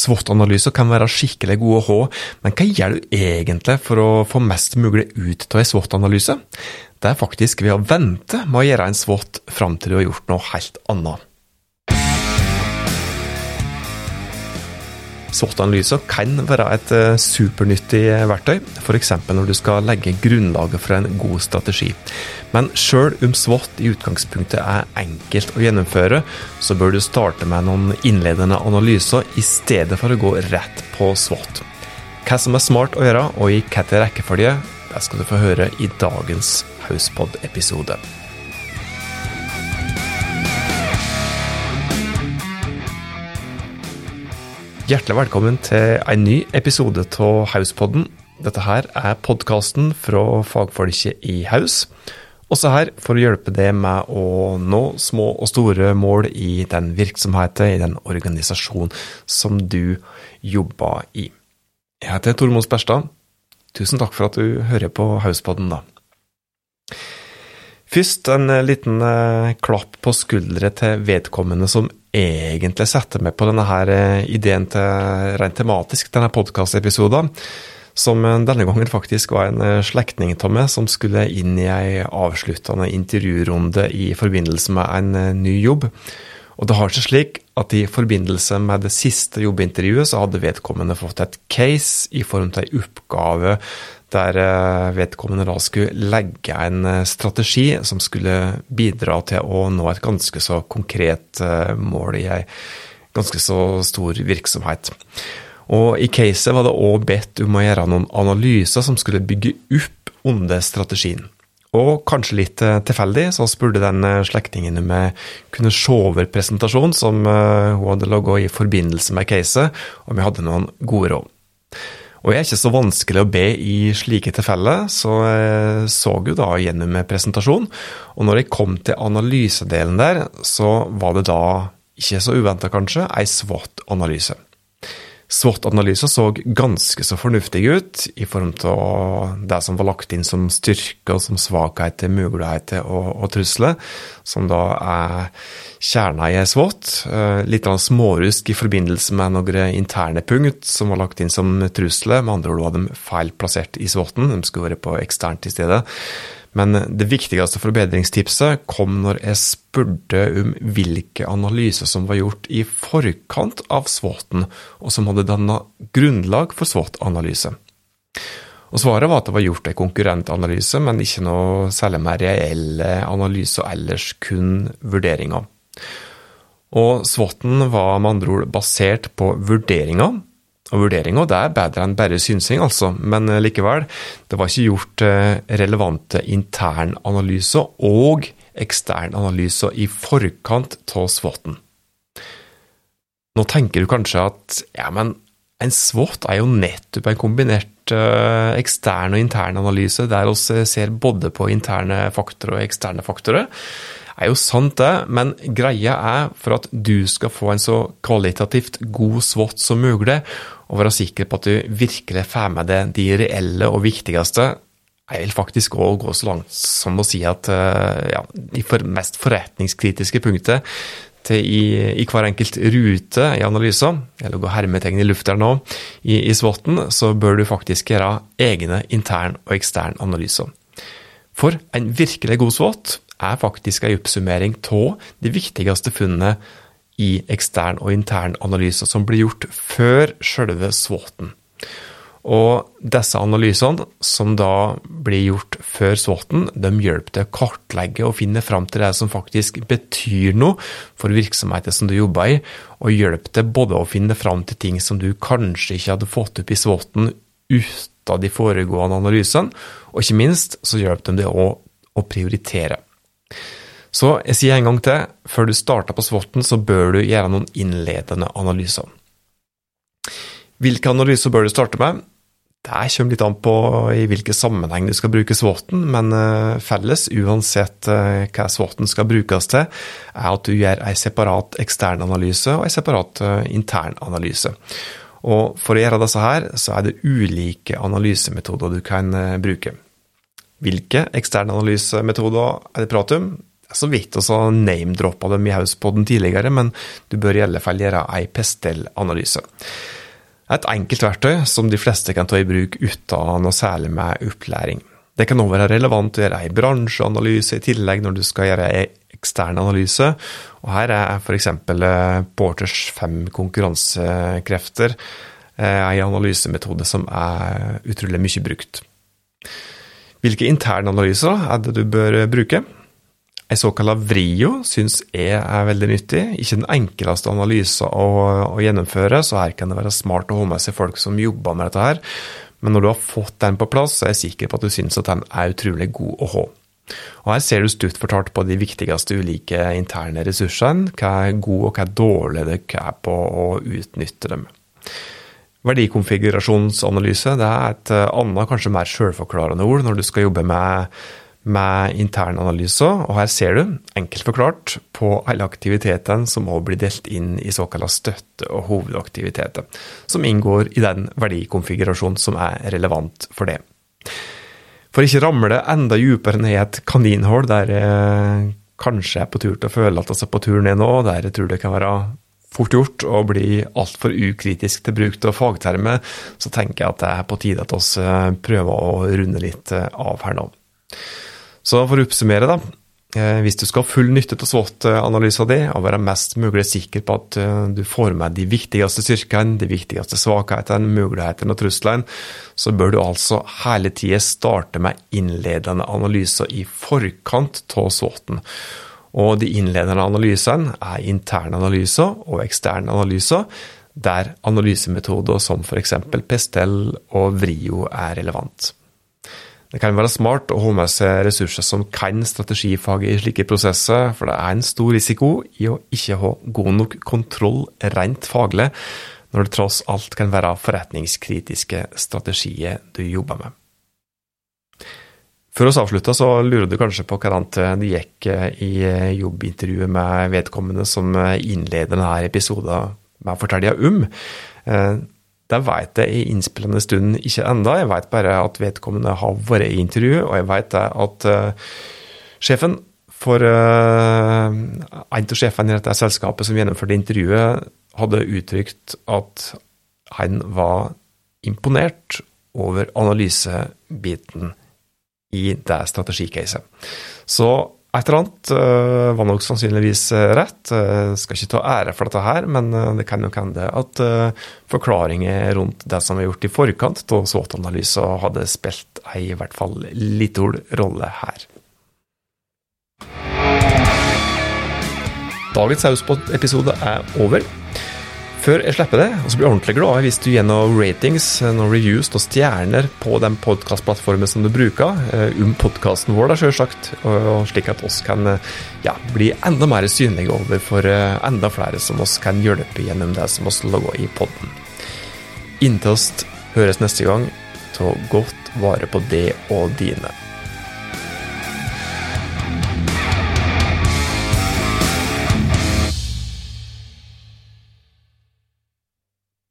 SWOT-analyser kan være skikkelig gode å ha, men hva gjør du egentlig for å få mest mulig ut av en SWOT-analyse? Det er faktisk ved å vente med å gjøre en SWOT fram til du har gjort noe helt annet. SWOT-analyser kan være et eh, supernyttig verktøy, f.eks. når du skal legge grunnlaget for en god strategi. Men sjøl om SWOT i utgangspunktet er enkelt å gjennomføre, så bør du starte med noen innledende analyser i stedet for å gå rett på SWOT. Hva som er smart å gjøre, og i hvilken rekkefølge, det skal du få høre i dagens Hauspod-episode. Hjertelig velkommen til en ny episode av Hauspodden. Dette her er podkasten fra fagfolket i Haus. Også her for å hjelpe deg med å nå små og store mål i den virksomheten, i den organisasjonen som du jobber i. Jeg heter Tormod Sperstad. Tusen takk for at du hører på Hauspodden, da. Først en liten eh, klapp på skuldre til vedkommende som egentlig sette meg på denne her eh, ideen til rent tematisk, denne podkastepisoden. Som eh, denne gangen faktisk var en eh, slektning av meg som skulle inn i ei avsluttende intervjurunde i forbindelse med en ny jobb. Og det har seg slik at i forbindelse med det siste jobbintervjuet så hadde vedkommende fått et case i form av ei oppgave der eh, vedkommende da skulle legge en eh, strategi som skulle bidra til å nå et ganske så konkret eh, mål i ei ganske så stor virksomhet. Og I caset var det òg bedt om å gjøre noen analyser som skulle bygge opp under strategien. Og kanskje litt tilfeldig så spurte den slektningen om jeg kunne se over presentasjonen som hun hadde laga i forbindelse med caset, om jeg hadde noen gode råd. Og jeg er ikke så vanskelig å be i slike tilfeller, så jeg så jo da gjennom presentasjon. Og når jeg kom til analysedelen der, så var det da, ikke så uventa kanskje, ei SWOT-analyse. SWOT-analyser så ganske så fornuftig ut i form av det som var lagt inn som styrker som svakheter, muligheter og, og trusler, som da er kjerna i SWOT. Eh, litt smårusk i forbindelse med noen interne punkt som var lagt inn som trusler. Med andre ord var de feil plassert i SWOT-en, de skulle være på eksternt i stedet. Men det viktigste forbedringstipset kom når jeg spurte om hvilke analyser som var gjort i forkant av SWOT-en, og som hadde danna grunnlag for SWOT-analyse. Og Svaret var at det var gjort en konkurrentanalyse, men ikke noe særlig mer reelle analyser ellers, kun vurderinger. Og SWOT-en var med andre ord basert på vurderinger og vurderinga det er bedre enn bare synsing, altså, men eh, likevel, det var ikke gjort eh, relevante internanalyser og eksternanalyser i forkant av SWOT-en. Nå tenker du kanskje at ja, men en SWOT er jo nettopp en kombinert uh, ekstern og intern analyse, der vi ser både på interne faktorer og eksterne faktorer. Er jo sant, det, men greia er for at du skal få en så kvalitativt god SWOT som mulig, og være sikker på at du virkelig får med deg de reelle og viktigste. Jeg vil faktisk òg gå så langt som å si at eh, ja, de mest forretningskritiske punktet til i, i, hver enkelt rute i analysen, eller gå hermetegn i lufta nå, i, i SWOT-en, så bør du faktisk gjøre egne intern og ekstern analyser. For en virkelig god SWOT er faktisk en oppsummering av de viktigste funnene i ekstern og intern analyser som blir gjort før selve SWOT-en. Og disse analysene, som da blir gjort før SWOT-en, de hjelper til å kartlegge og finne fram til det som faktisk betyr noe for virksomheten som du jobber i, og hjelper til både å finne fram til ting som du kanskje ikke hadde fått opp i SWOT-en uten de foregående analysene, og ikke minst så hjelper de deg òg å prioritere. Så jeg sier en gang til, før du starter på SWOT-en, så bør du gjøre noen innledende analyser. Hvilke analyser bør du starte med? Det kommer litt an på i hvilken sammenheng du skal bruke SWOT-en, men eh, felles, uansett eh, hva SWOT-en skal brukes til, er at du gjør en separat ekstern analyse og en separat eh, intern analyse. Og For å gjøre disse her, så er det ulike analysemetoder du kan bruke. Hvilke eksterne analysemetoder er det prat om? Så vidt også name-droppa dem i Hauspodden tidligere, men du bør i alle fall gjøre ei Pestel-analyse. Et enkelt verktøy som de fleste kan ta i bruk uten noe særlig med opplæring. Det kan også være relevant å gjøre ei bransjeanalyse i tillegg når du skal gjøre ei ekstern analyse. Og her er f.eks. Eh, Porters fem konkurransekrefter eh, ei analysemetode som er utrolig mye brukt. Hvilke interne analyser er det du bør bruke? En såkalt vrio syns jeg er veldig nyttig. Ikke den enkleste analysen å, å, gjennomføre, så her kan det være smart å ha med seg folk som jobber med dette her. Men når du har fått den på plass, så er jeg sikker på at du syns at den er utrolig god å ha. Og Her ser du stutt fortalt på de viktigste ulike interne ressursene, hva er god og hva er dårlig det er på å utnytte dem. Verdikonfigurasjonsanalyse det er et annet, kanskje mer selvforklarende ord når du skal jobbe med med internanalyser, og her ser du, enkelt forklart, på alle aktivitetene som også blir delt inn i såkalte støtte- og hovedaktiviteter, som inngår i den verdikonfigurasjonen som er relevant for det. For ikke ramle enda dypere ned i et kaninhull der jeg kanskje er på tur til å føle at vi er på tur ned nå, der jeg tror det kan være fort gjort å bli altfor ukritisk til bruk av fagtermer, så tenker jeg at det er på tide at vi prøver å runde litt av her nå. Så for å oppsummere, da. Eh, hvis du skal ha full nytte av SWOT-analysen din og være mest mulig sikker på at eh, du får med de viktigste styrkene, de viktigste svakhetene, mulighetene og truslene, så bør du altså hele tida starte med innledende analyser i forkant av SWOT-en. Og de innledende analysene er interne analyser og eksterne analyser, der analysemetoder som f.eks. Pestel og Vrio er relevant. Det kan være smart å ha med seg ressurser som kan strategifaget i slike prosesser, for det er en stor risiko i å ikke ha god nok kontroll rent faglig, når det tross alt kan være forretningskritiske strategier du jobber med. Før oss avslutta, så lurer du kanskje på hvordan det gikk i jobbintervjuet med vedkommende som innleder denne episoden med å fortelle om. Det vet jeg i innspillende stund ikke enda. Jeg vet bare at vedkommende har vært i intervju, og jeg vet at sjefen for en av sjefene i dette selskapet som gjennomførte intervjuet, hadde uttrykt at han var imponert over analysebiten i det strategicaset. Så et eller annet uh, var nok sannsynligvis uh, rett. Uh, skal ikke ta ære for dette her, men det kan nok hende at forklaringer rundt det som er gjort i forkant av SWOT-analyser, hadde spilt ei i hvert fall liten rolle her. Dagens Sauspod-episode er over. Før jeg slipper det, og så blir jeg ordentlig glad hvis du gir noen ratings, noen reviews, noen stjerner på den podkastplattformen som du bruker, eh, om podkasten vår, da, sjølsagt, slik at oss kan eh, ja, bli enda mer synlige overfor eh, enda flere som oss kan hjelpe gjennom det som oss lager i podden. Inntil oss høres neste gang, ta godt vare på det og dine.